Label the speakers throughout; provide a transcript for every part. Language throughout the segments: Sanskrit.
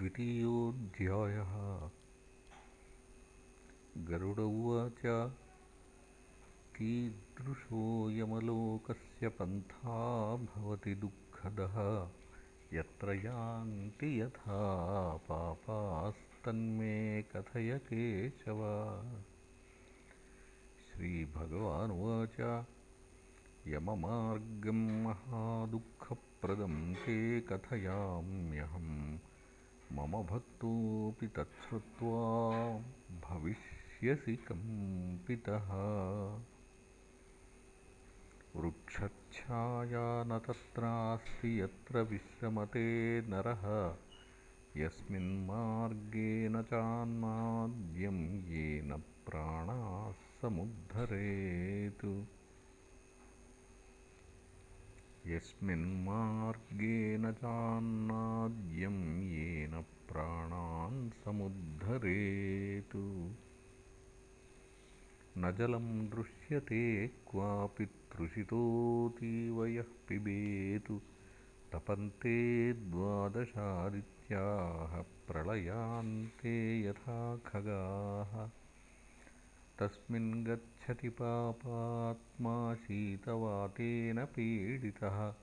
Speaker 1: द्वितीयोऽध्यायः। गरुड उवाच कीदृशोऽयमलोकस्य पन्था भवति दुःखदः? यत्र यान्ति यथा पापास्तन्मे कथय केशव। श्रीभगवानुवाच यममार्गम् महादुःखप्रदं ते कथयाम्यहम् मम भक्तोऽपि तच्छ्रुत्वा भविष्यसि कम्पितः। वृक्षच्छाया न तत्रास्ति यत्र विश्रमते नरः यस्मिन्मार्गेण चान्माद्यं येन प्राणाः समुद्धरेत् यस्मिन्मार्गेण चान्नाद्यं येन प्राणान् समुद्धरेत्। न जलं दृश्यते क्वापि तृषितोऽतीव यः पिबेतु। तपन्ते द्वादशादित्याः प्रलयान्ते यथा खगाः तस्मिन् गच्छति पापात्मा शीतवातेन पीडितः।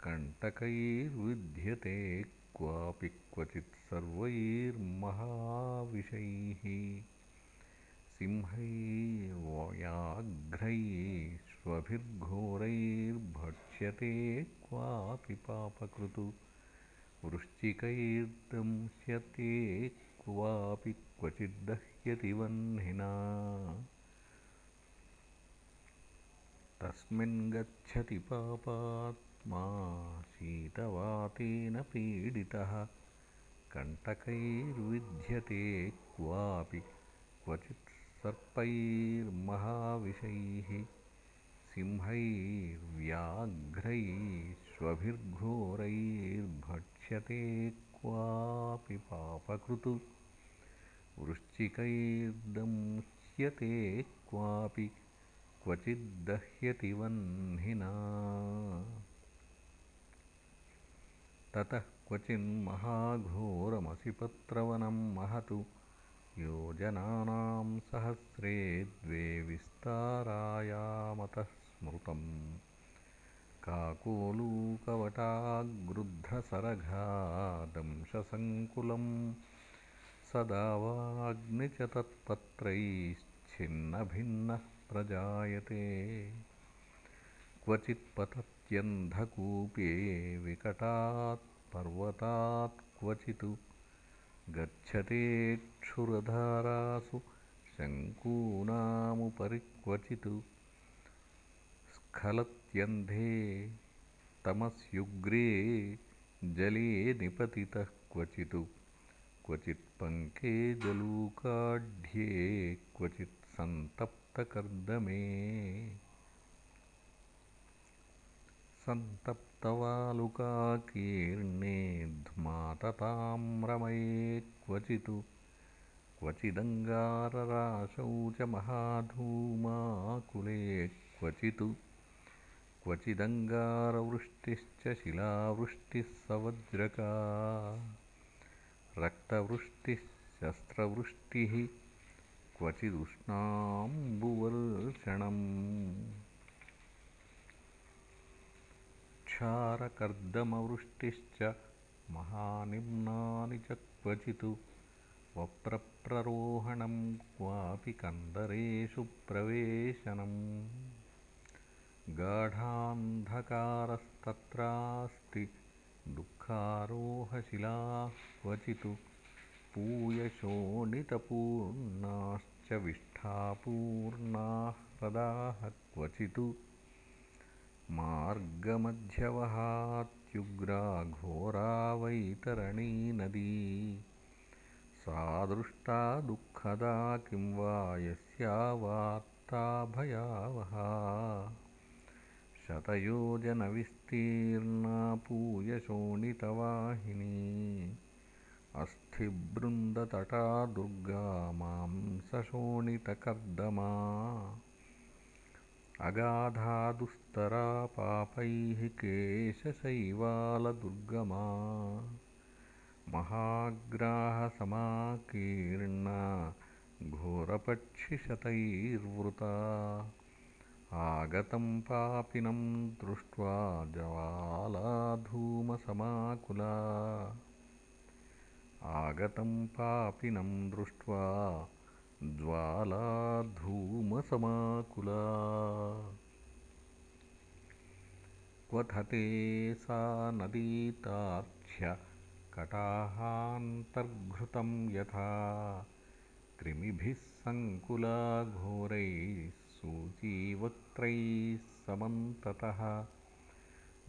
Speaker 1: कण्टकैर्विध्यते क्वापि क्वचित् सर्वैर्महाविषैः। सिंहैर्व्याघ्रैश्वभिर्घोरैर्भक्ष्यते क्वापि पापकृतु। वृश्चिकैर्दंश्यते क्वापि क्वचिद्दह्यति वह्निना। तस्मिन् गच्छति पापात्मा शीतवातेन पीडितः। कण्टकैर्विध्यते क्वापि क्वचित् सर्पैर्महाविषैः। सिंहैर्व्याघ्रैश्वभिर्घोरैर्भक्ष्यते क्वापि पापकृतु वृश्चिकैर्दंश्यते क्वापि क्वचिद्दह्यति वह्निना। ततः क्वचिन्महाघोरमसिपत्रवनं महतु योजनानां सहस्रे द्वे विस्तारायामतः स्मृतम्। काकोलूकवटाग्रुद्धसरघादंशसङ्कुलम् सदा भिन्न प्रजाते क्वचि प्रजायते विकटा विकटात् पर्वतात् क्वचित् गच्छते क्षुरधारासु शङ्कूनामुपरि क्वचित्। स्खलत्यन्धे तमस्युग्रे जले निपतितः क्वचित्। क्वचित् क्वचित्पङ्के जलूकाढ्ये क्वचित् सन्तप्तकर्दमे। सन्तप्तवालुकाकीर्णे ध्मातताम्रमये क्वचित् क्वचिदङ्गारराशौ च महाधूमाकुले क्वचित् क्वचिदङ्गारवृष्टिश्च शिलावृष्टिः सवज्रका रक्तवृष्टिः शस्त्रवृष्टिः क्वचिदुष्णाम्बुवर्षणम् क्षारकर्दमवृष्टिश्च महानिम्नानि च क्वचित्। वप्रप्ररोहणं क्वापि कन्दरेषु प्रवेशनम्। गाढान्धकारस्तत्रास्ति दुःखारोहशिलाः क्वचित् पूयशोणितपूर्णाश्च विष्ठापूर्णाः ह्रदाः क्वचित् मार्गमध्यवहात्युग्रा घोरा वैतरणी नदी। सा दृष्टा दुःखदा किं वा यस्या वार्ता भयावहा शतयोजनविस्तीर्णा पूयशोणितवाहिनी। अस्थिवृन्दतटा दुर्गा मांसशोणितकर्दमा। अगाधा पापैः केशशैवालदुर्गमा। महाग्राहसमाकीर्णा घोरपक्षिशतैर्वृता आगतं पापिनं दृष्ट्वा ज्वालाधूमसमाकुला। आगतं पापिनं दृष्ट्वा ज्वालाधूमसमाकुला। क्वथते सा नदीतार्क्ष्य कटाहान्तर्घृतं यथा कृमिभिः सङ्कुला घोरैः सूचीवक्त्रैः समन्ततः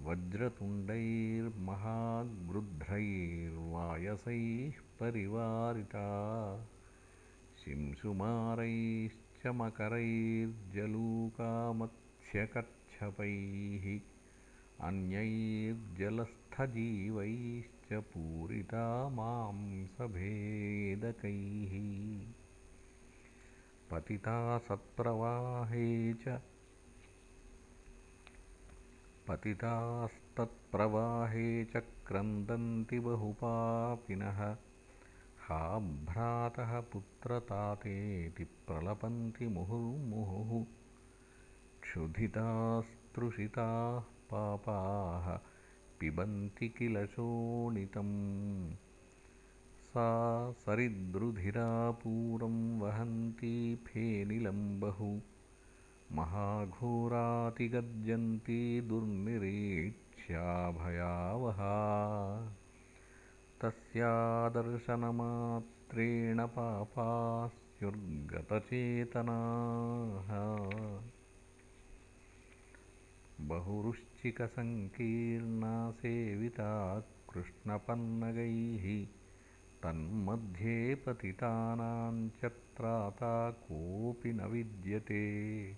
Speaker 1: वज्रतुण्डैर्महागृध्रैर्वायसैः परिवारिता। शिंशुमारैश्च मकरैर्जलूकामत्स्यकच्छपैः अन्यैर्जलस्थजीवैश्च पूरिता मांसभेदकैः पतिता सत्प्रवाहे च। पतितास्तत्प्रवाहे च क्रन्दन्ति बहुपापिनः। हा भ्रातः पुत्रतातेति प्रलपन्ति मुहुर्मुहुः। क्षुधितास्तृषिताः पापाः पिबन्ति किल शोणितम् सा सरिद्रुधिरापूरं वहन्ती फेनिलं बहु। महाघोरातिगर्जन्ती दुर्निरीक्ष्या भयावहा तस्यादर्शनमात्रेण पापास्युर्गतचेतनाः। बहुरुश्चिकसङ्कीर्णा सेविता कृष्णपन्नगैः तन्मध्ये पतितानां च त्राता कोऽपि न विद्यते।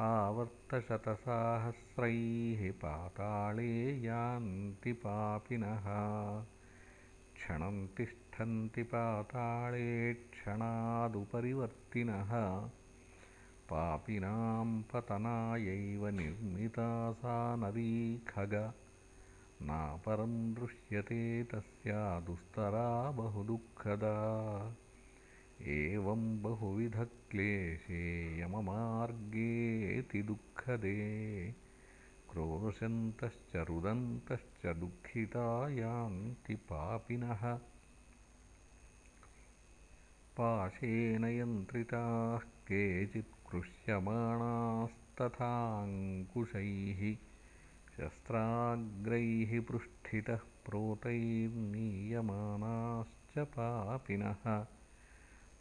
Speaker 1: आवर्तशतसाहस्रैः पाताळे यान्ति पापिनः। क्षणं तिष्ठन्ति पाताळे क्षणादुपरिवर्तिनः। पापिनां पतनायैव निर्मिता सा नदी खग नापरं दृश्यते तस्या दुस्तरा बहुदुःखदा। एवं बहुविधक्लेशे यममार्गेऽति दुःखदे। क्रोशन्तश्च रुदन्तश्च दुःखिता यान्ति पापिनः। पाशेन यन्त्रिताः केचित् कृष्यमाणास्तथाङ्कुशैः शस्त्राग्रैः पृष्ठितः प्रोतैर्नीयमानाश्च पापिनः।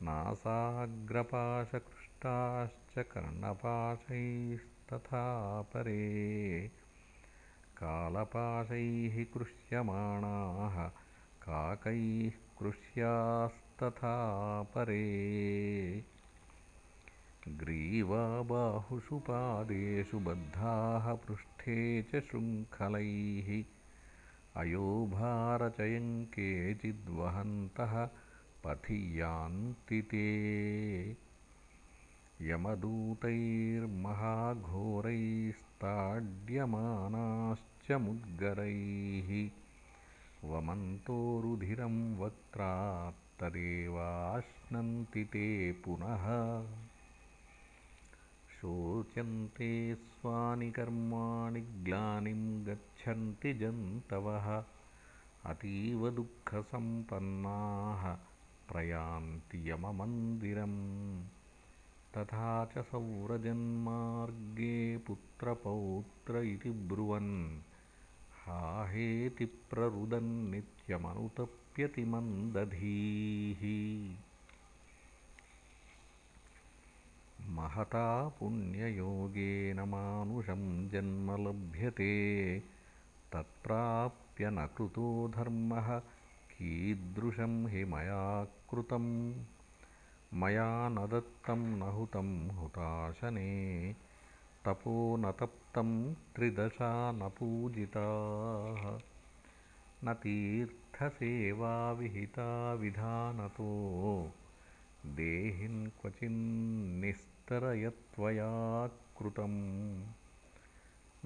Speaker 1: नासाग्रपाशकृष्टाश्च कर्णपाशैस्तथा परे। कालपाशैः कृष्यमाणाः काकैः कृष्यास्तथा परे। ग्रीवाबाहुषु पादेषु बद्धाः पृष्ठे च शृङ्खलैः। अयोभारचयं केचिद्वहन्तः पथि यान्ति ते। यमदूतैर्महाघोरैस्ताड्यमानाश्च मुद्गरैः। वमन्तो रुधिरं वक्त्रात्तदेवाश्नन्ति ते पुनः शोच्यन्ते स्वानि कर्माणि ग्लानिं गच्छन्ति जन्तवः। अतीव दुःखसम्पन्नाः प्रयान्ति यममन्दिरम्। तथा च सौरजन्मार्गे पुत्रपौत्र इति ब्रुवन्। हाहेति प्ररुदन्नित्यमनुतप्यति मन्दधीः महता पुण्ययोगेन मानुषं जन्म लभ्यते। तत्प्राप्य न कृतो धर्मः कीदृशं हि मया कृतं मया न दत्तं न हुतं हुताशने तपो न तप्तं त्रिदशा न पूजिताः न तीर्थसेवा विहिता विधानतो देहिन् क्वचिन्निस्तरयत्वया कृतं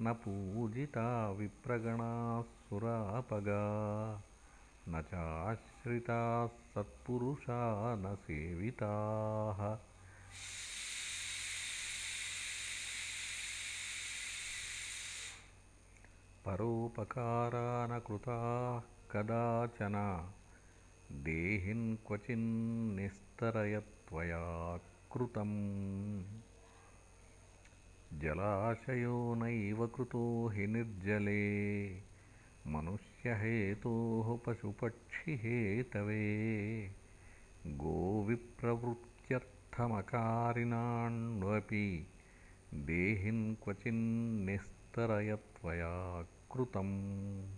Speaker 1: न पूजिता विप्रगणाः सुरापगा न चाश्रिताः सत्पुरुषा न सेविताः। परोपकारा न कृताः कदाचन देहिन् क्वचिन्निस्तरयत्वया कृतम्। जलाशयो नैव कृतो हि निर्जले। मनुष्यहेतोः पशुपक्षिहेतवे। गोविप्रवृत्त्यर्थमकारिणान्वपि देहिन् क्वचिन्निस्तरयत्वया कृतम्।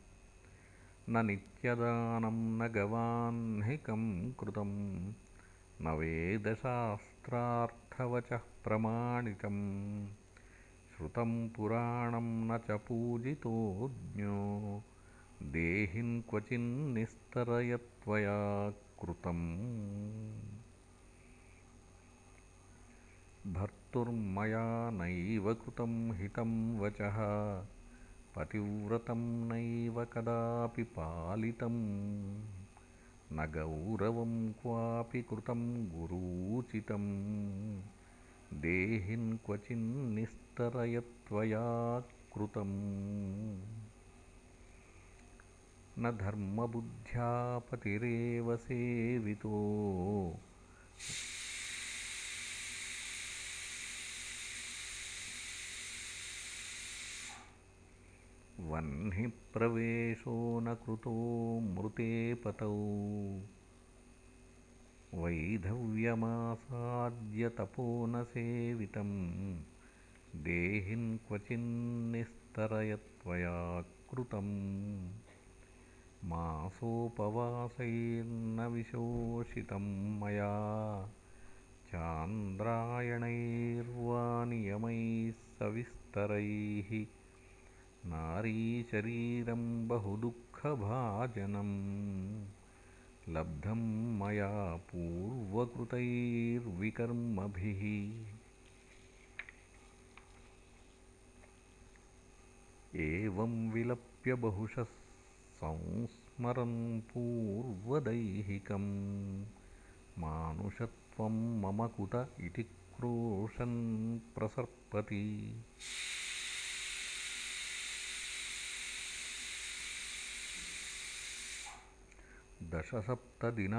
Speaker 1: न नित्यदानं न गवाह्निकं कृतं न वेदशास्त्रार्थवचः प्रमाणितम्। श्रुतं पुराणं न च पूजितोऽज्ञो देहिन् क्वचिन्निस्तरयत्वया कृतम्। भर्तुर्मया नैव कृतं हितं वचः। पतिव्रतं नैव कदापि पालितम् न गौरवं क्वापि कृतं गुरूचितम् देहिन् क्वचिन्निस्तरयत्वया कृतम्। न धर्मबुद्ध्यापतिरेव सेवितो वह्निप्रवेशो न कृतो मृते पतौ। वैधव्यमासाद्यतपो न सेवितं देहिन् क्वचिन्निस्तरयत्वया कृतम्। मासोपवासैर्न विशोषितं मया। चान्द्रायणैर्वा नियमैः सविस्तरैः नारीशरीरं बहुदुःखभाजनम्। लब्धं मया पूर्वकृतैर्विकर्मभिः। एवं विलप्य बहुशः संस्मरन् पूर्वदैहिकं मानुषत्वं मम कुत इति क्रोशन् प्रसर्पति दशसप्तदिनान्येको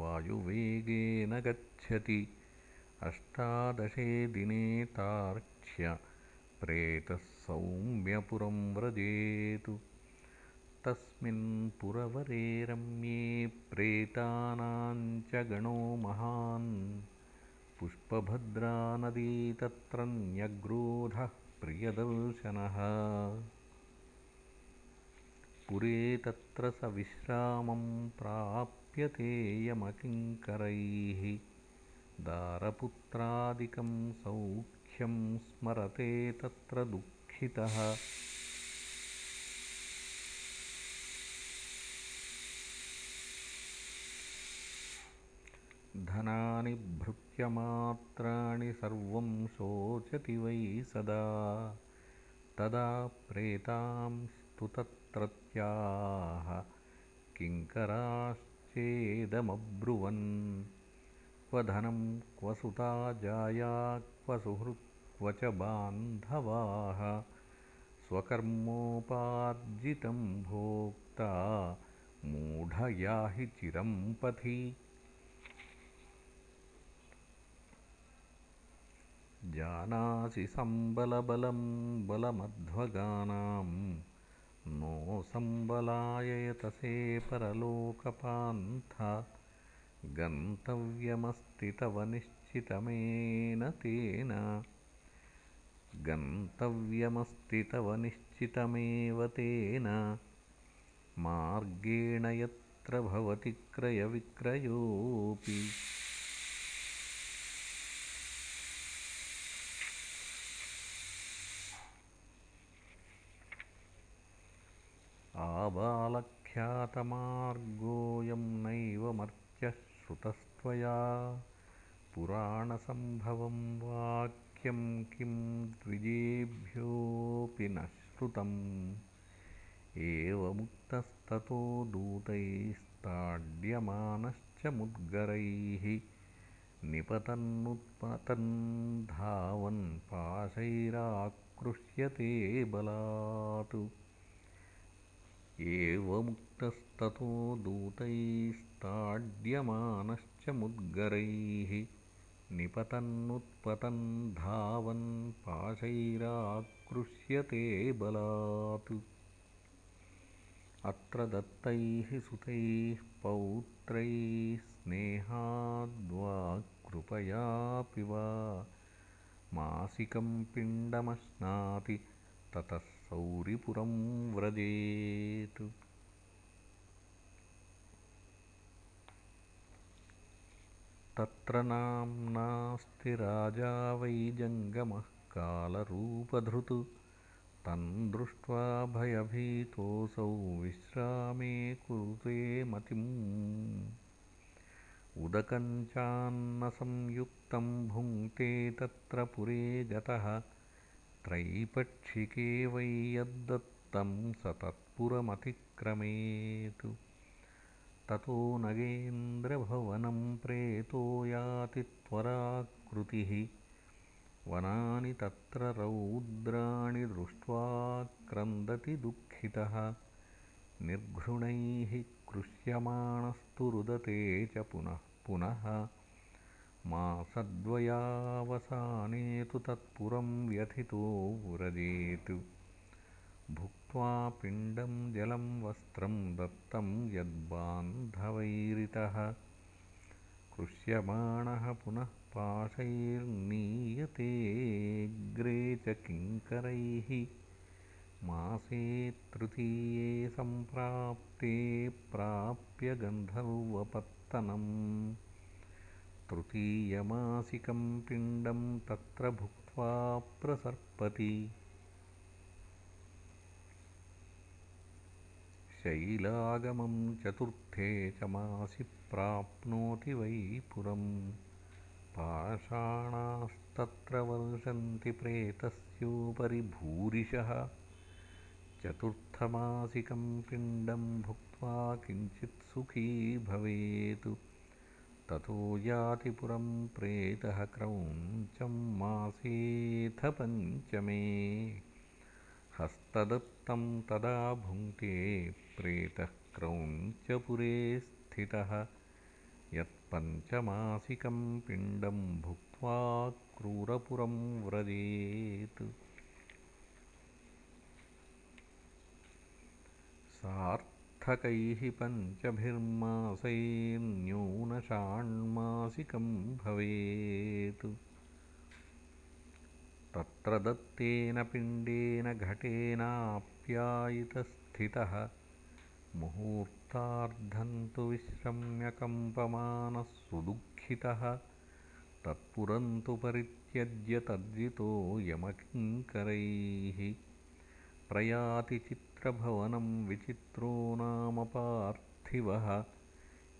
Speaker 1: वायुवेगेन गच्छति। अष्टादशे दिने तार्क्ष्य प्रेतः सौम्यपुरं व्रजेतु। तस्मिन् पुरवरे रम्ये प्रेतानां च गणो महान्। पुष्पभद्रानदी तत्र न्यग्रोधः प्रियदर्शनः पुरे तत्र स विश्रामं प्राप्यते यमकिङ्करैः दारपुत्रादिकं सौख्यं स्मरते तत्र दुःखितः। धनानि भृत्यमात्राणि सर्वं शोचति वै सदा। तदा प्रेतांस्तु तत् त्रत्याः किङ्कराश्चेदमब्रुवन्। क्व धनं क्व सुता जाया क्व सुहृत् क्व च बान्धवाः स्वकर्मोपार्जितं भोक्ता मूढयाहि चिरं पथि। जानासि सम्बलबलं बलमध्वगानाम् नो सम्बलाययतसे परलोकपान्थ गन्तव्यमस्ति तव निश्चितमेन तेन। गन्तव्यमस्ति तव निश्चितमेव तेन। मार्गेण यत्र भवति क्रयविक्रयोऽपि आबालख्यातमार्गोऽयं नैव मर्त्यः श्रुतस्त्वया पुराणसम्भवं वाक्यं किं द्विजेभ्योऽपि न श्रुतम्। एवमुक्तस्ततो दूतैस्ताड्यमानश्च मुद्गरैः धावन् पाशैराकृष्यते बलात् एवमुक्तस्ततो दूतैस्ताड्यमानश्च मुद्गरैः धावन् पाशैराकृष्यते बलात्। अत्र दत्तैः सुतैः पौत्रैः स्नेहाद्वा कृपयापि वा। मासिकं पिण्डमश्नाति ततः सौरिपुरं व्रजेत्। तत्र नाम्नास्ति राजा वै जङ्गमः कालरूपधृत्। तं दृष्ट्वा भयभीतोऽसौ विश्रामे कुरुते मतिम्। उदकञ्चान्नसंयुक्तं भुङ्क्ते तत्र पुरे गतः त्रैपक्षिके वै यद्दत्तं स तत्पुरमतिक्रमेत् ततो नगेन्द्रभवनं प्रेतो याति त्वराकृतिः। वनानि तत्र रौद्राणि दृष्ट्वा क्रन्दति दुःखितः। निर्घृणैः कृष्यमाणस्तु रुदते च पुनः पुनः मासद्वयावसाने तु तत्पुरं व्यथितो व्रजेत् भुक्त्वा पिण्डं जलं वस्त्रं दत्तं यद्बान्धवैरितः। कृष्यमाणः पुनः पाशैर्नीयतेऽग्रे च किङ्करैः। मासे तृतीये सम्प्राप्ते प्राप्य गन्धर्वपत्तनम् तृतीयमासिकं पिण्डं तत्र भुक्त्वा प्रसर्पति। शैलागमं चतुर्थे च मासि प्राप्नोति वै पुरम् पाषाणास्तत्र वर्षन्ति प्रेतस्योपरि भूरिशः चतुर्थमासिकं पिण्डं भुक्त्वा किञ्चित् सुखी भवेत् ततो याति पुरं प्रेतः क्रौञ्चं मासेऽथ पञ्चमे। हस्तदत्तं तदा भुङ्क्ते प्रेतः क्रौञ्चपुरे स्थितः। यत्पञ्चमासिकं पिण्डं भुक्त्वा क्रूरपुरं व्रजेत् सार्थकैः पञ्चभिर्मासैर्न्यूनषाण्मासिकं भवेत्। तत्र दत्तेन पिण्डेन घटेनाप्यायितस्थितः मुहूर्तार्धन्तु विश्रम्यकम्पमानः सुदुःखितः तत्पुरन्तु परित्यज्य तद्वितो यमकिङ्करैः। प्रयाति चित्रभवनं विचित्रो नाम पार्थिवः।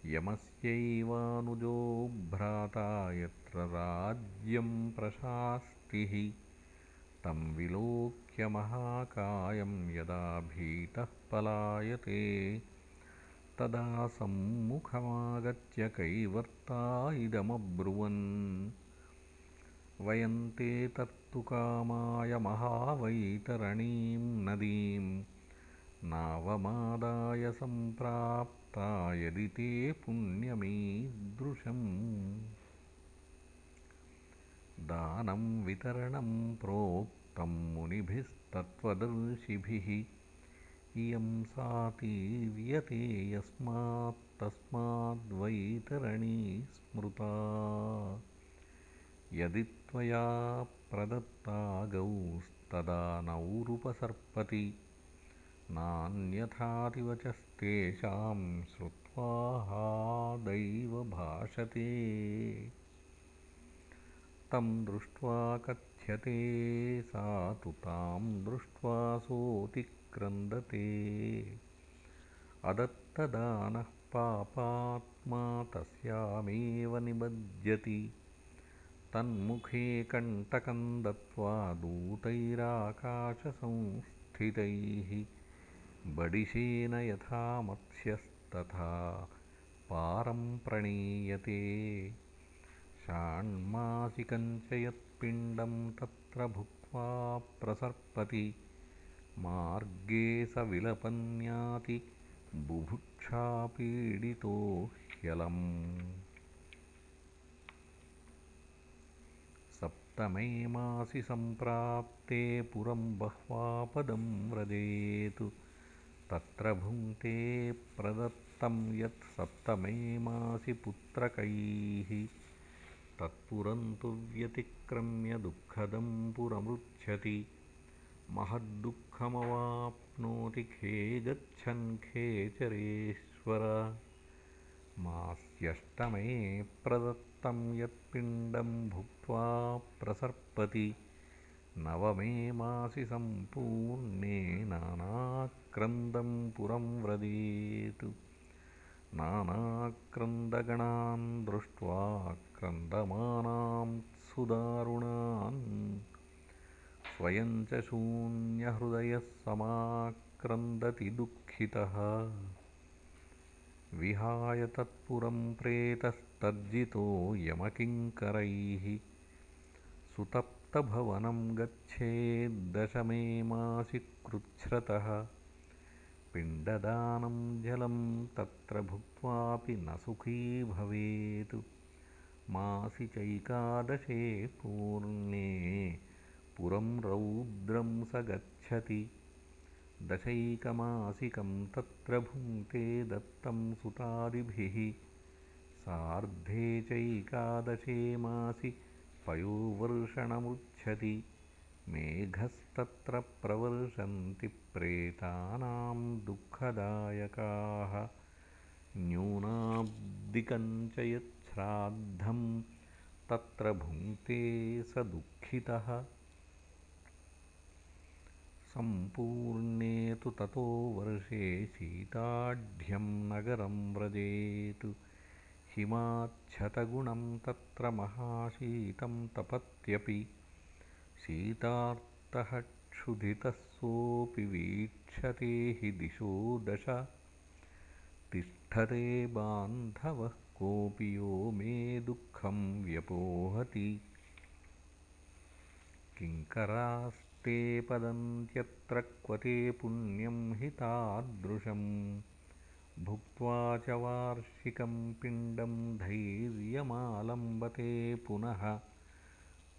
Speaker 1: यमस्यैवानुजो भ्राता यत्र राज्यं प्रशास्तिः। तं विलोक्य महाकायं यदा भीतः पलायते। तदा सम्मुखमागत्य कैवर्ता इदमब्रुवन् वयं ते तत्तु कामाय महावैतरणीं नदीं नावमादाय सम्प्राप्ता यदि ते पुण्यमीदृशम्। दानं वितरणं प्रोक्तं मुनिभिस्तत्त्वदर्शिभिः। इयं सा तीर्यते यस्मात्तस्माद्वैतरणी स्मृता। यदि त्वया प्रदत्ता गौस्तदा नौरुपसर्पति नान्यथातिवचस्तेषां श्रुत्वा हादैव भाषते। तं दृष्ट्वा कथ्यते सा तु तां दृष्ट्वा सोऽतिक्रन्दते। अदत्तदानः पापात्मा तस्यामेव निबध्यति। तन्मुखे कण्टकं दत्त्वा दूतैराकाशसंस्थितैः बडिशेन यथा मत्स्यस्तथा पारं प्रणीयते। षाण्मासिकं च यत्पिण्डं तत्र भुक्त्वा प्रसर्पति। मार्गे स विलपन्याति बुभुक्षापीडितो ह्यलम्। सप्तमे मासि सम्प्राप्ते पुरं बह्वापदं व्रजेतु तत्र भुङ्क्ते प्रदत्तं यत् सप्तमे मासि पुत्रकैः। तत्पुरं तु व्यतिक्रम्य दुःखदं पुरमृच्छति। महद्दुःखमवाप्नोति खे गच्छन् खेचरेश्वर। मास्यष्टमे प्रदत्तं यत्पिण्डं भुक्त्वा प्रसर्पति। नवमे मासि सम्पूर्णे नानाक्रन्दं पुरं व्रजेतु। नानाक्रन्दगणान् दृष्ट्वा क्रन्दमानान् सुदारुणान्। स्वयं च शून्यहृदयः समाक्रन्दति दुःखितः। विहाय तत्पुरं प्रेतस्तर्जितो यमकिङ्करैः। सुतप्तभवनं गच्छेद्दशमे मासि कृच्छ्रतः पिण्डदानं जलं तत्र भुक्त्वापि न सुखी भवेत्। मासि चैकादशे पूर्णे पुरं रौद्रं स गच्छति। दशैकमासिकं तत्र भुङ्क्ते दत्तं सुतादिभिः। सार्धे चैकादशे मासि पयोवर्षणमुच्छति मेघस्तत्र प्रवर्षन्ति प्रेतानां दुःखदायकाः न्यूनाब्दिकं च यच्छ्राद्धं तत्र भुङ्क्ते स दुःखितः। सम्पूर्णे तु ततो वर्षे शीताढ्यं नगरं व्रजेतु। हिमाच्छतगुणं तत्र महाशीतं तपत्यपि शीतार्तः क्षुधितः सोऽपि वीक्षते हि दिशो दश। तिष्ठते बान्धवः कोऽपि यो मे दुःखं व्यपोहति। किङ्करास्ते पदन्त्यत्र क्व ते पुण्यं हि तादृशम्। भुक्त्वा च वार्षिकं पिण्डं धैर्यमालम्बते पुनः।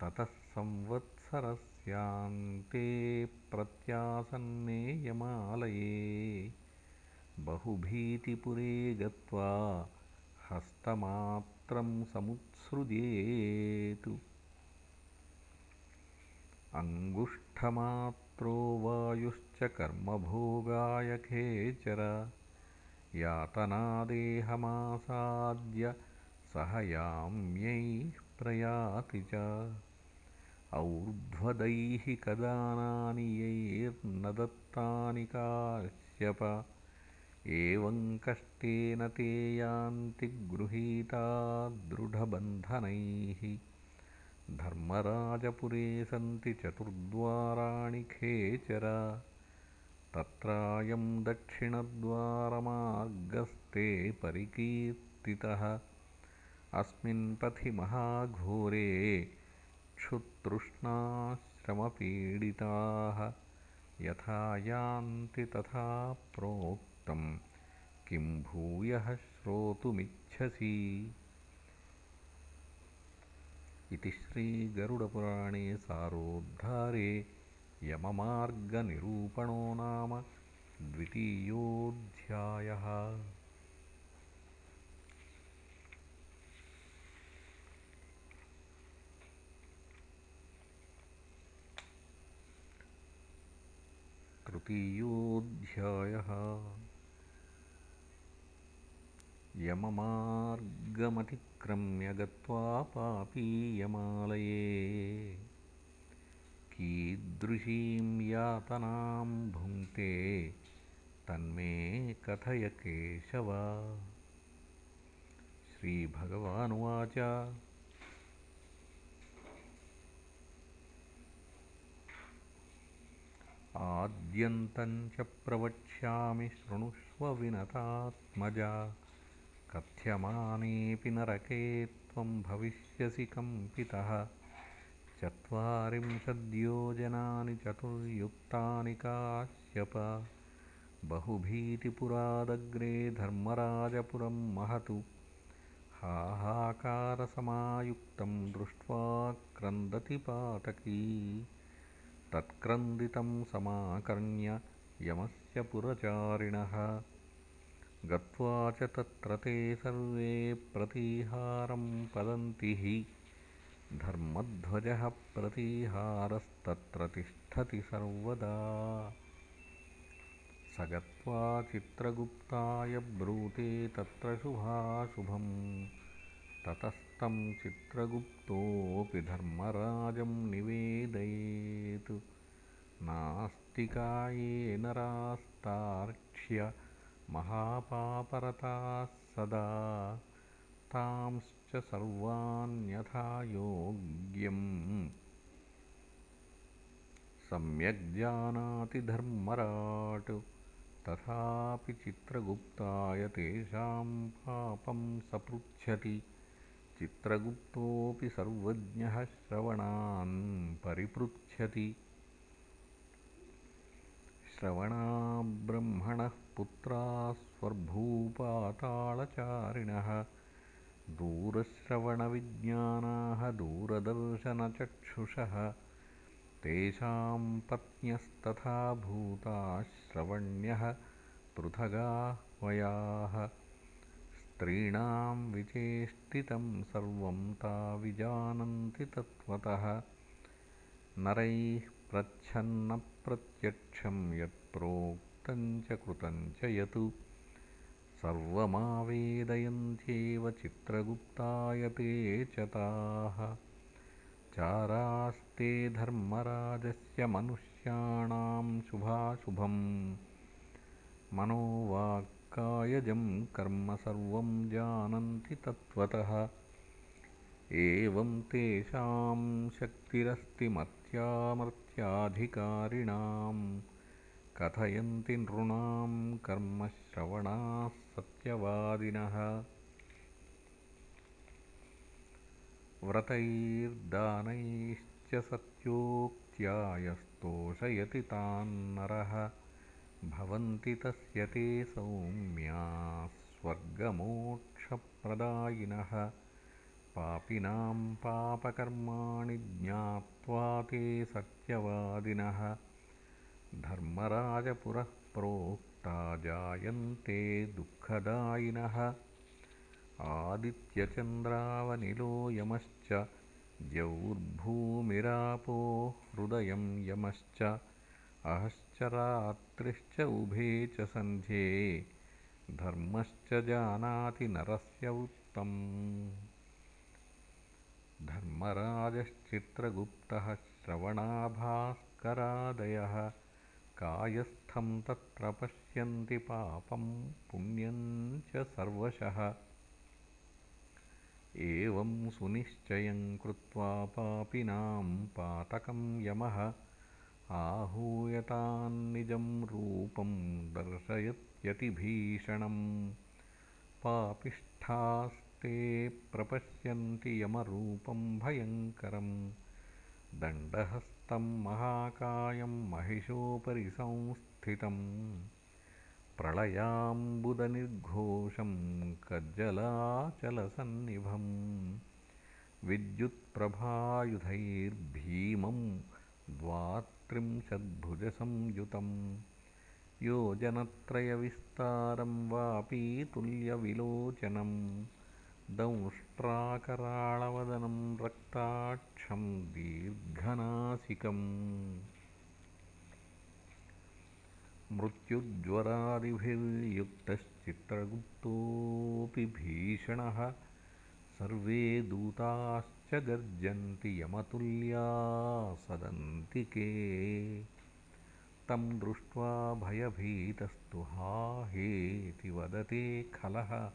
Speaker 1: ततः संवत्सरस्यान्ते प्रत्यासन्ने यमालये बहुभीतिपुरे गत्वा हस्तमात्रं समुत्सृजेतु। अङ्गुष्ठमात्रो वायुश्च कर्मभोगाय खेचर यातनादेहमासाद्य सह याम्यैः प्रयाति च और्ध्वदैहिकदानानि यैर्न दत्तानि काश्यप एवं कष्टेन ते यान्ति गृहीता दृढबन्धनैः। धर्मराजपुरे सन्ति चतुर्द्वाराणि खेचर। तत्रायं दक्षिणद्वारमार्गस्ते परिकीर्तितः। अस्मिन् पथि महाघोरे क्षुतृष्णाश्रमपीडिताः यथा यान्ति तथा प्रोक्तं किं भूयः श्रोतुमिच्छसि? इति श्रीगरुडपुराणे सारोद्धारे यममार्गनिरूपणो नाम द्वितीयोऽध्यायः तृतीयोऽध्यायः यममार्गमतिक्रम्य गत्वा पापीयमालये कीदृशीं यातनां भुङ्क्ते तन्मे कथय केशव। श्रीभगवानुवाच आद्यन्तं च प्रवक्ष्यामि शृणुष्व विनतात्मजा कथ्यमानेऽपि नरके त्वं भविष्यसि कम्पितः। चत्वारिंशद्योजनानि चतुर्युक्तानि काश्यप। बहुभीतिपुरादग्रे धर्मराजपुरं महतु। हाहाकारसमायुक्तं दृष्ट्वा क्रन्दति पातकी तत्क्रन्दितं समाकर्ण्य यमस्य पुरचारिणः। गत्वा च तत्र ते सर्वे प्रतीहारं पदन्ति। हि धर्मध्वजः प्रतीहारस्तत्र तिष्ठति सर्वदा। स गत्वा चित्रगुप्ताय ब्रूते तत्र शुभाशुभम् ततस्तं चित्रगुप्तोऽपि धर्मराजं निवेदयेत्। नास्तिकाये नरास्तार्क्ष्य महापापरताः सदा। तांश्च सर्वान्यथा योग्यम्। सम्यग्जानाति धर्मराट्। तथापि चित्रगुप्ताय तेषां पापं स पृच्छति चित्रगुप्तोऽपि सर्वज्ञः श्रवणान् परिपृच्छति। श्रवणाब्रह्मणः पुत्रास्वर्भूपातालचारिणः। दूरश्रवणविज्ञानाः दूरदर्शनचक्षुषः। तेषां पत्न्यस्तथा भूताश्रवण्यः पृथगाह्वयाः स्त्रीणां विचेष्टितं सर्वं ता विजानन्ति तत्त्वतः। नरैः प्रच्छन्नप्रत्यक्षं यत्प्रोक्तं च कृतं च यत्। सर्वमावेदयन्त्येव चित्रगुप्ताय ते च ताः। चारास्ते धर्मराजस्य मनुष्याणां शुभाशुभम् मनोवाक्कायजं कर्म सर्वं जानन्ति तत्त्वतः। एवं तेषां शक्तिरस्ति मर्त्यामर्त्याधिकारिणां कथयन्ति नृणां कर्मश्रवणाः सत्यवादिनः। व्रतैर्दानैश्च सत्योक्त्या यस्तोषयति तान्नरः भवन्ति तस्य ते सौम्याः स्वर्गमोक्षप्रदायिनः। पापिनां पापकर्माणि ज्ञात्वा ते सत्यवादिनः। धर्मराजपुरः प्रोक्ता जायन्ते दुःखदायिनः। आदित्यचन्द्रावनिलो यमश्च द्यौर्भूमिरापो हृदयं यमश्च। अहश्च रात्रिश्च उभे च सन्ध्ये धर्मश्च जानाति नरस्य वृत्तम् धर्मराजश्चित्रगुप्तः श्रवणाभास्करादयः कायस्थं तत्र पश्यन्ति पापं पुण्यं च सर्वशः। एवं सुनिश्चयं कृत्वा पापिनां पातकं यमः आहूयतान्निजं रूपं दर्शयत्यतिभीषणम्। पापिष्ठास्ते प्रपश्यन्ति यमरूपं भयङ्करम्। दण्डहस्तं महाकायं महिषोपरि संस्थितम्। प्रलयाम्बुदनिर्घोषं कज्जलाचलसन्निभम्। विद्युत्प्रभायुधैर्भीमं द्वात्रिंशद्भुजसंयुतं योजनत्रयविस्तारं वापीतुल्यविलोचनं दंष्ट्राकराळवदनं रक्ताक्षं दीर्घनासिकम्। मृत्युज्वरादिभिर्युक्तश्चित्रगुप्तोऽपि भीषणः। सर्वे दूताश्च गर्जन्ति यमतुल्या सदन्तिके तं दृष्ट्वा भयभीतस्तु हा हेति वदते खलः।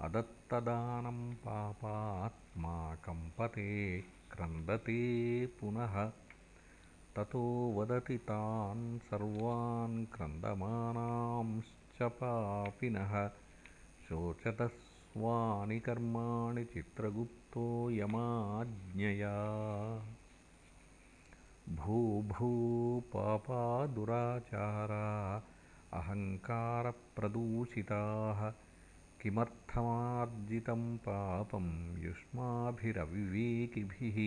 Speaker 1: अदत्तदानं पापात्मा कम्पते क्रन्दते पुनः। ततो वदति तान् सर्वान् क्रन्दमानांश्च पापिनः। शोचतस्वानि कर्माणि चित्रगुप्तो यमाज्ञया। भू भू दुराचारा अहङ्कारप्रदूषिताः किमर्थमार्जितं पापं युष्माभिरविवेकिभिः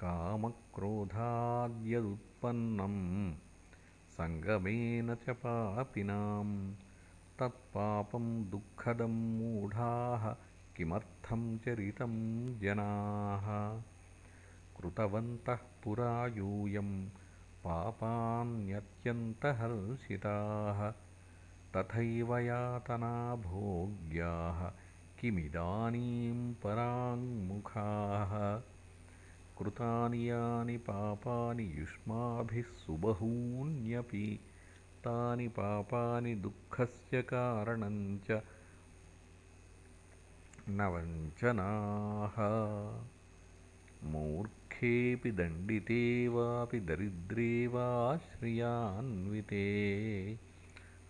Speaker 1: कामक्रोधाद्यदुत्पन्नं सङ्गमेन च पापिनां तत्पापं दुःखदं मूढाः किमर्थं चरितं जनाः? कृतवन्तः पुरा यूयं पापान्यत्यन्तहर्षिताः। तथैव यातना भोग्याः किमिदानीं पराङ्मुखाः? कृतानि यानि पापानि युष्माभिः सुबहून्यपि तानि पापानि दुःखस्य कारणञ्च न वञ्चनाः मूर्खेऽपि दण्डिते वापि दरिद्रे वाश्रियान्विते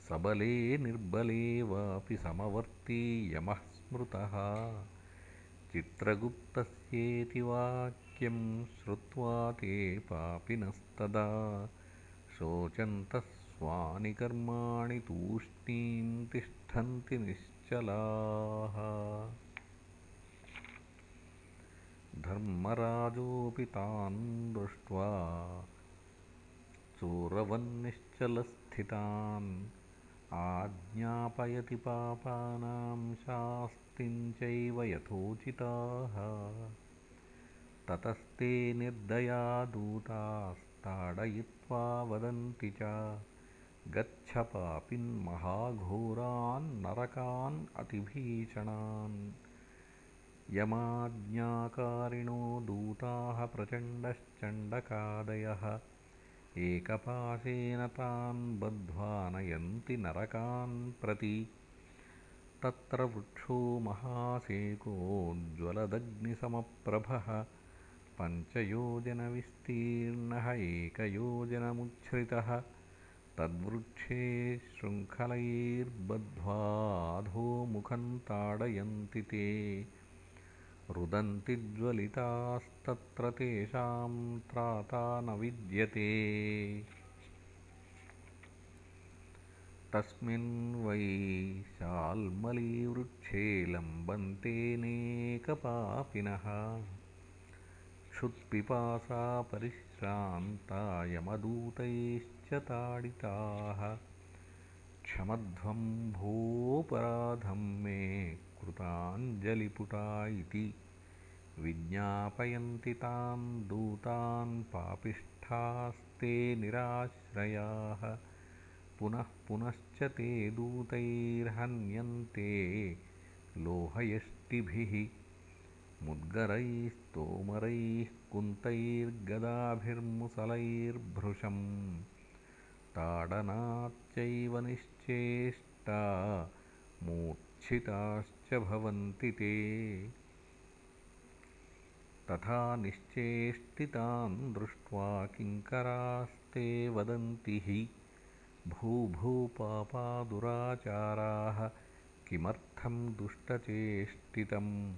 Speaker 1: सबले निर्बले वापि समवर्ती यमः स्मृतः। चित्रगुप्तस्येति वाक्यं श्रुत्वा ते पापिनस्तदा। शोचन्तः स्वानि कर्माणि तूष्णीं तिष्ठन्ति निश्चलाः धर्मराजोऽपि तान् दृष्ट्वा चोरवन्निश्चलस्थितान् आज्ञापयति पापानां शास्तिं चैव यथोचिताः। ततस्ते निर्दया दूतास्ताडयित्वा वदन्ति च गच्छ पापिन्महाघोरान् नरकान् अतिभीषणान् यमाज्ञाकारिणो दूताः प्रचण्डश्चण्डकादयः। एकपाशेन तान् बद्ध्वा नयन्ति नरकान् प्रति। तत्र वृक्षो महासेकोज्ज्वलदग्निसमप्रभः पञ्चयोजनविस्तीर्णः एकयोजनमुच्छ्रितः। तद्वृक्षे शृङ्खलैर्बद्ध्वाधोमुखं ताडयन्ति ते रुदन्ति ज्वलितास्तत्र तेषां त्राता न विद्यते। तस्मिन् वै शाल्मलीवृक्षे लम्बन्तेनेकपापिनः क्षुत्पिपासा परिश्रान्ता यमदूतैश्च ताडिताः क्षमध्वं भोपराधं मे कृताञ्जलिपुटा इति विज्ञापयन्ति तान् दूतान् पापिष्ठास्ते निराश्रयाः। पुनः पुनश्च ते दूतैर्हन्यन्ते लोहयष्टिभिः। मुद्गरैस्तोमरैः कुन्तैर्गदाभिर्मुसलैर्भृशम्। ताडनाच्चैव निश्चेष्टा मूर्च्छिताश्च भवन्ति ते। तथा निश्चेष्टितान् दृष्ट्वा किङ्करास्ते वदन्ति हि भूभूपापा दुराचाराः किमर्थं दुष्टचेष्टितम्?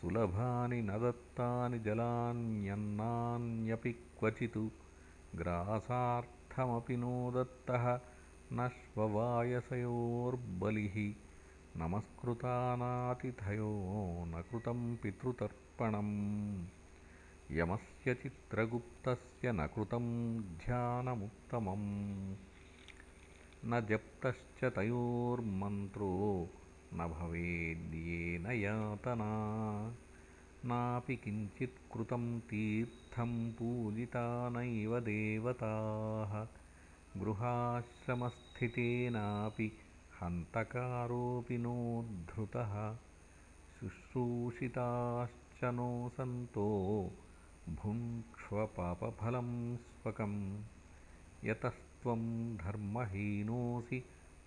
Speaker 1: सुलभानि न दत्तानि जलान्यन्नान्यपि क्वचित्। ग्रासार्थमपि नो दत्तः न श्ववायसयोर्बलिः नमस्कृतानातिथयो न कृतं पितृतर्पणम्। यमस्य चित्रगुप्तस्य न कृतं ध्यानमुत्तमम्। न जप्तश्च तयोर्मन्त्रो न भवेद्येन यातना। नापि किञ्चित् कृतं तीर्थं पूजिता नैव देवताः। गृहाश्रमस्थितेनापि हन्तकारोऽपि नोद्धृतः शुश्रूषिताश्च नो सन्तो भुङ्क्ष्वपापफलं स्वकं यतस्त्वं धर्महीनोऽसि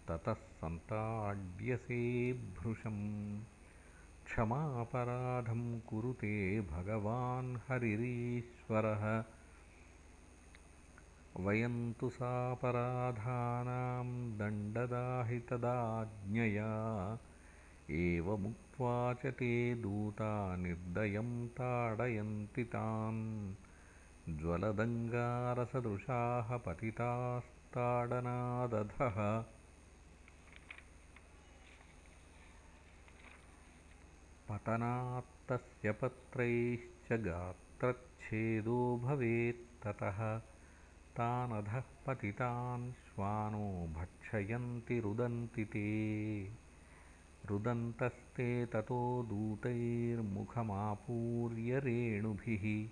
Speaker 1: ततः सन्ताड्यसे भृशम्। क्षमापराधं कुरुते भगवान् हरिरीश्वरः वयं तु सापराधानां दण्डदाहितदाज्ञया एवमुक्त्वा च ते दूता निर्दयं ताडयन्ति तान्। ज्वलदङ्गारसदृशाः पतितास्ताडनादधः। पतनात्तस्य पत्रैश्च गात्रच्छेदो भवेत्ततः तानधः पतितान् श्वानो भक्षयन्ति रुदन्ति ते। रुदन्तस्ते ततो दूतैर्मुखमापूर्य रेणुभिः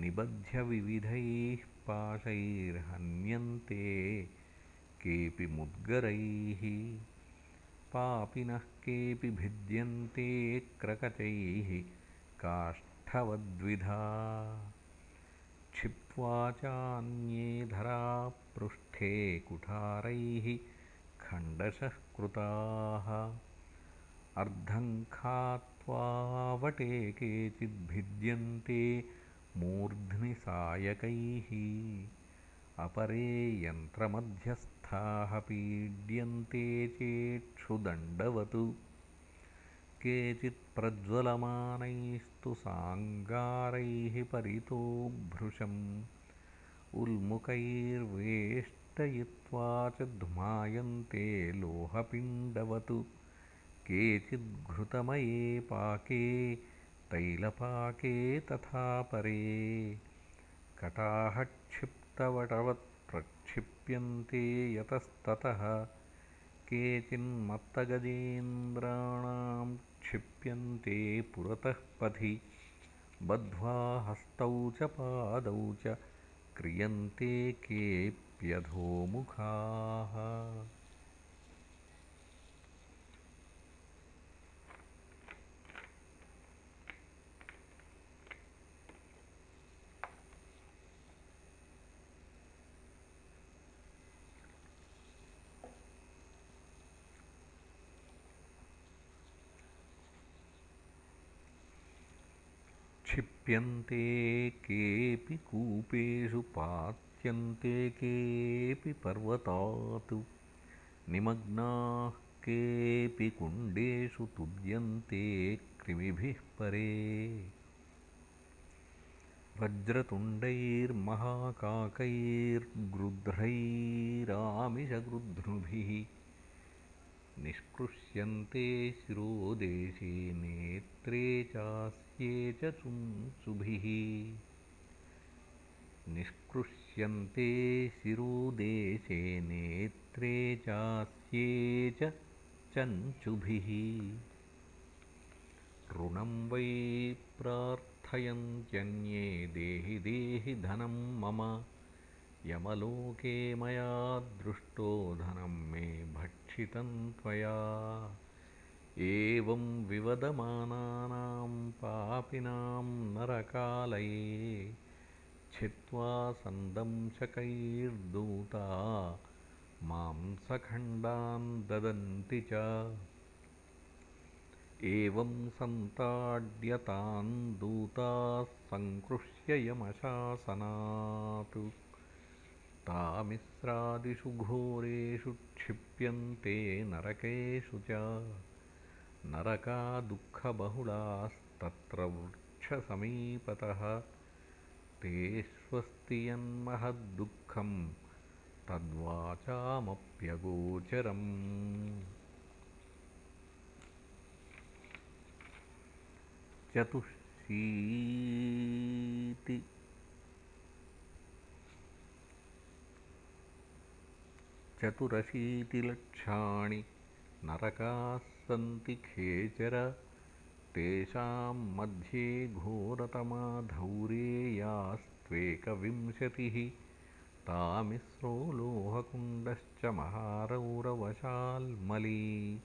Speaker 1: निबध्यविविधैः पाशैर्हन्यन्ते केऽपि मुद्गरैः। पापिनः केऽपि भिद्यन्ते क्रकचैः काष्ठवद्विधा क्षिप्त्वा चान्ये धरापृष्ठे कुठारैः खण्डशः कृताः अर्धं खात्वावटे केचिद्भिद्यन्ते मूर्ध्नि सायकैः। अपरे यन्त्रमध्यस्थाः पीड्यन्ते चेक्षुदण्डवत् केचित्प्रज्वलमानैस्तु साङ्गारैः परितो भृशम् उल्मुखैर्वेष्टयित्वा च ध्मायन्ते लोहपिण्डवत् केचिद्घृतमये पाके तैलपाके तथा परे कटाहक्षिप्तवटवत् प्रक्षिप्यन्ते यतस्ततः केचिन्मत्तगजेन्द्राणां क्षिप्यन्ते पुरतः पथि। बद्ध्वा हस्तौ च पादौ च क्रियन्ते केऽप्यधोमुखाः क्षिप्यन्ते केऽपि कूपेषु पात्यन्ते केऽपि पर्वतात्। निमग्नाः केऽपि कुण्डेषु तुद्यन्ते कृमिभिः परे। वज्रतुण्डैर्महाकाकैर्गृध्रैरामिषगृध्नुभिः निष्कृष्यन्ते शिरोदेशे नेत्रे चास्ये च चुंसुभिः निष्कृष्यन्ते शिरोदेशे नेत्रे चास्ये च चञ्चुभिः। ऋणं वै प्रार्थयन्त्यन्ये देहि देहि धनं मम। यमलोके मया दृष्टो धनं मे भक्षितं त्वया एवं विवदमानानां पापिनां नरकालये छित्त्वा सन्दंशकैर्दूता मांसखण्डान् ददन्ति च। एवं सन्ताड्यतान् दूताः सङ्कृह्य यमशासनात्। तामिस्रादिषु घोरेषु क्षिप्यन्ते नरकेषु च नरकादुःखबहुलास्तत्र वृक्षसमीपतः तेष्वस्ति यन्महद्दुःखं तद्वाचामप्यगोचरम्। चतुःशीति। चतुरशीतिलक्षाणि नरकाः सन्ति खेचर। तेषां मध्ये घोरतमा धौरेयास्त्वेकविंशतिः तामिस्रो लोहकुण्डश्च महारौरवशाल्मली।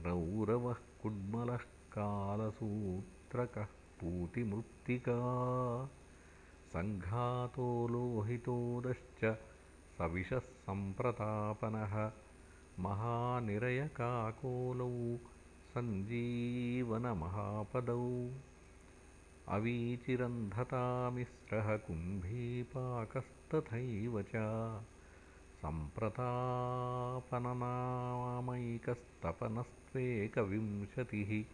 Speaker 1: रौरवः कुड्मलः कालसूत्रकः पूतिमृत्तिका। सङ्घातो लोहितोदश्च सविशः सम्प्रतापनः महानिरयकाकोलौ सञ्जीवनमहापदौ। अवीचिरन्धतामिस्रः कुम्भीपाकस्तथैव च। सम्प्रतापननामैकस्तपनस्त्वेकविंशतिः।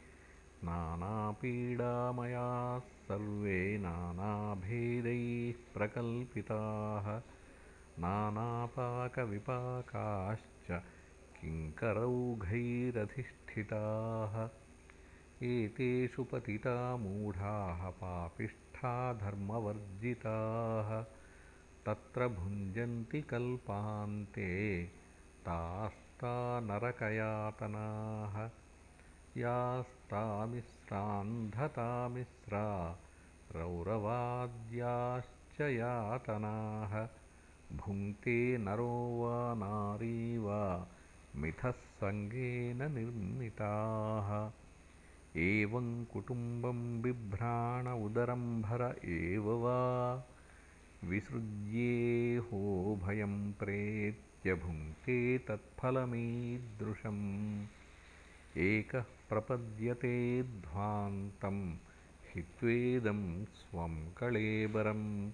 Speaker 1: नानापीडामयाः सर्वे नानाभेदैः प्रकल्पिताः। नानापाकविपाकाश्च किङ्करौघैरधिष्ठिताः एतेषु पतिता मूढाः पापिष्ठा धर्मवर्जिताः तत्र भुञ्जन्ति कल्पान्ते तास्ता नरकयातनाः यास्तामिस्रान्धतामिस्रा रौरवाद्याश्च यातनाः। भुङ्क्ते नरो वा नारी वा मिथः सङ्गेन निर्मिताः। एवं कुटुम्बं बिभ्राण उदरम्भर एव वा। विसृज्येहोभयं प्रेत्य भुङ्क्ते तत्फलमीदृशम्। एकः प्रपद्यतेऽध्वान्तं हित्वेदं स्वं कळेबरम्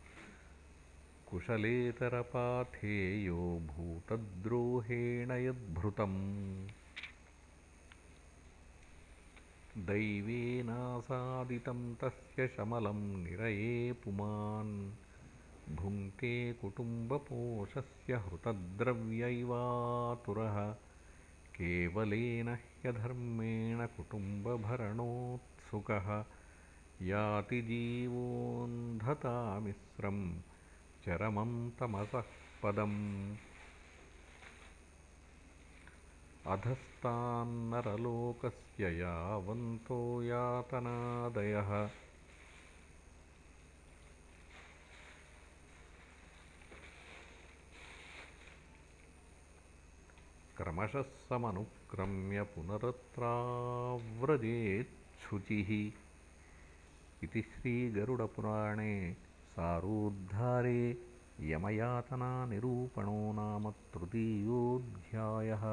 Speaker 1: कुशलेतरपाथेयो भूतद्रोहेण यद्भृतम्। दैवेनासादितं तस्य शमलं निरये पुमान्। भुङ्क्ते कुटुम्बपोषस्य हृतद्रव्यैवातुरः। केवलेन ह्यधर्मेण कुटुम्बभरणोत्सुकः। याति जीवोऽन्धतामिस्रं चरमं तमसः पदम्। अधस्तान्नरलोकस्य यावन्तो यातनादयः। क्रमशः समनुक्रम्य पुनरत्राव्रजेच्छुचिः। इति श्रीगरुडपुराणे सारोद्धारे यमयातनानिरूपणो नाम तृतीयोऽध्यायः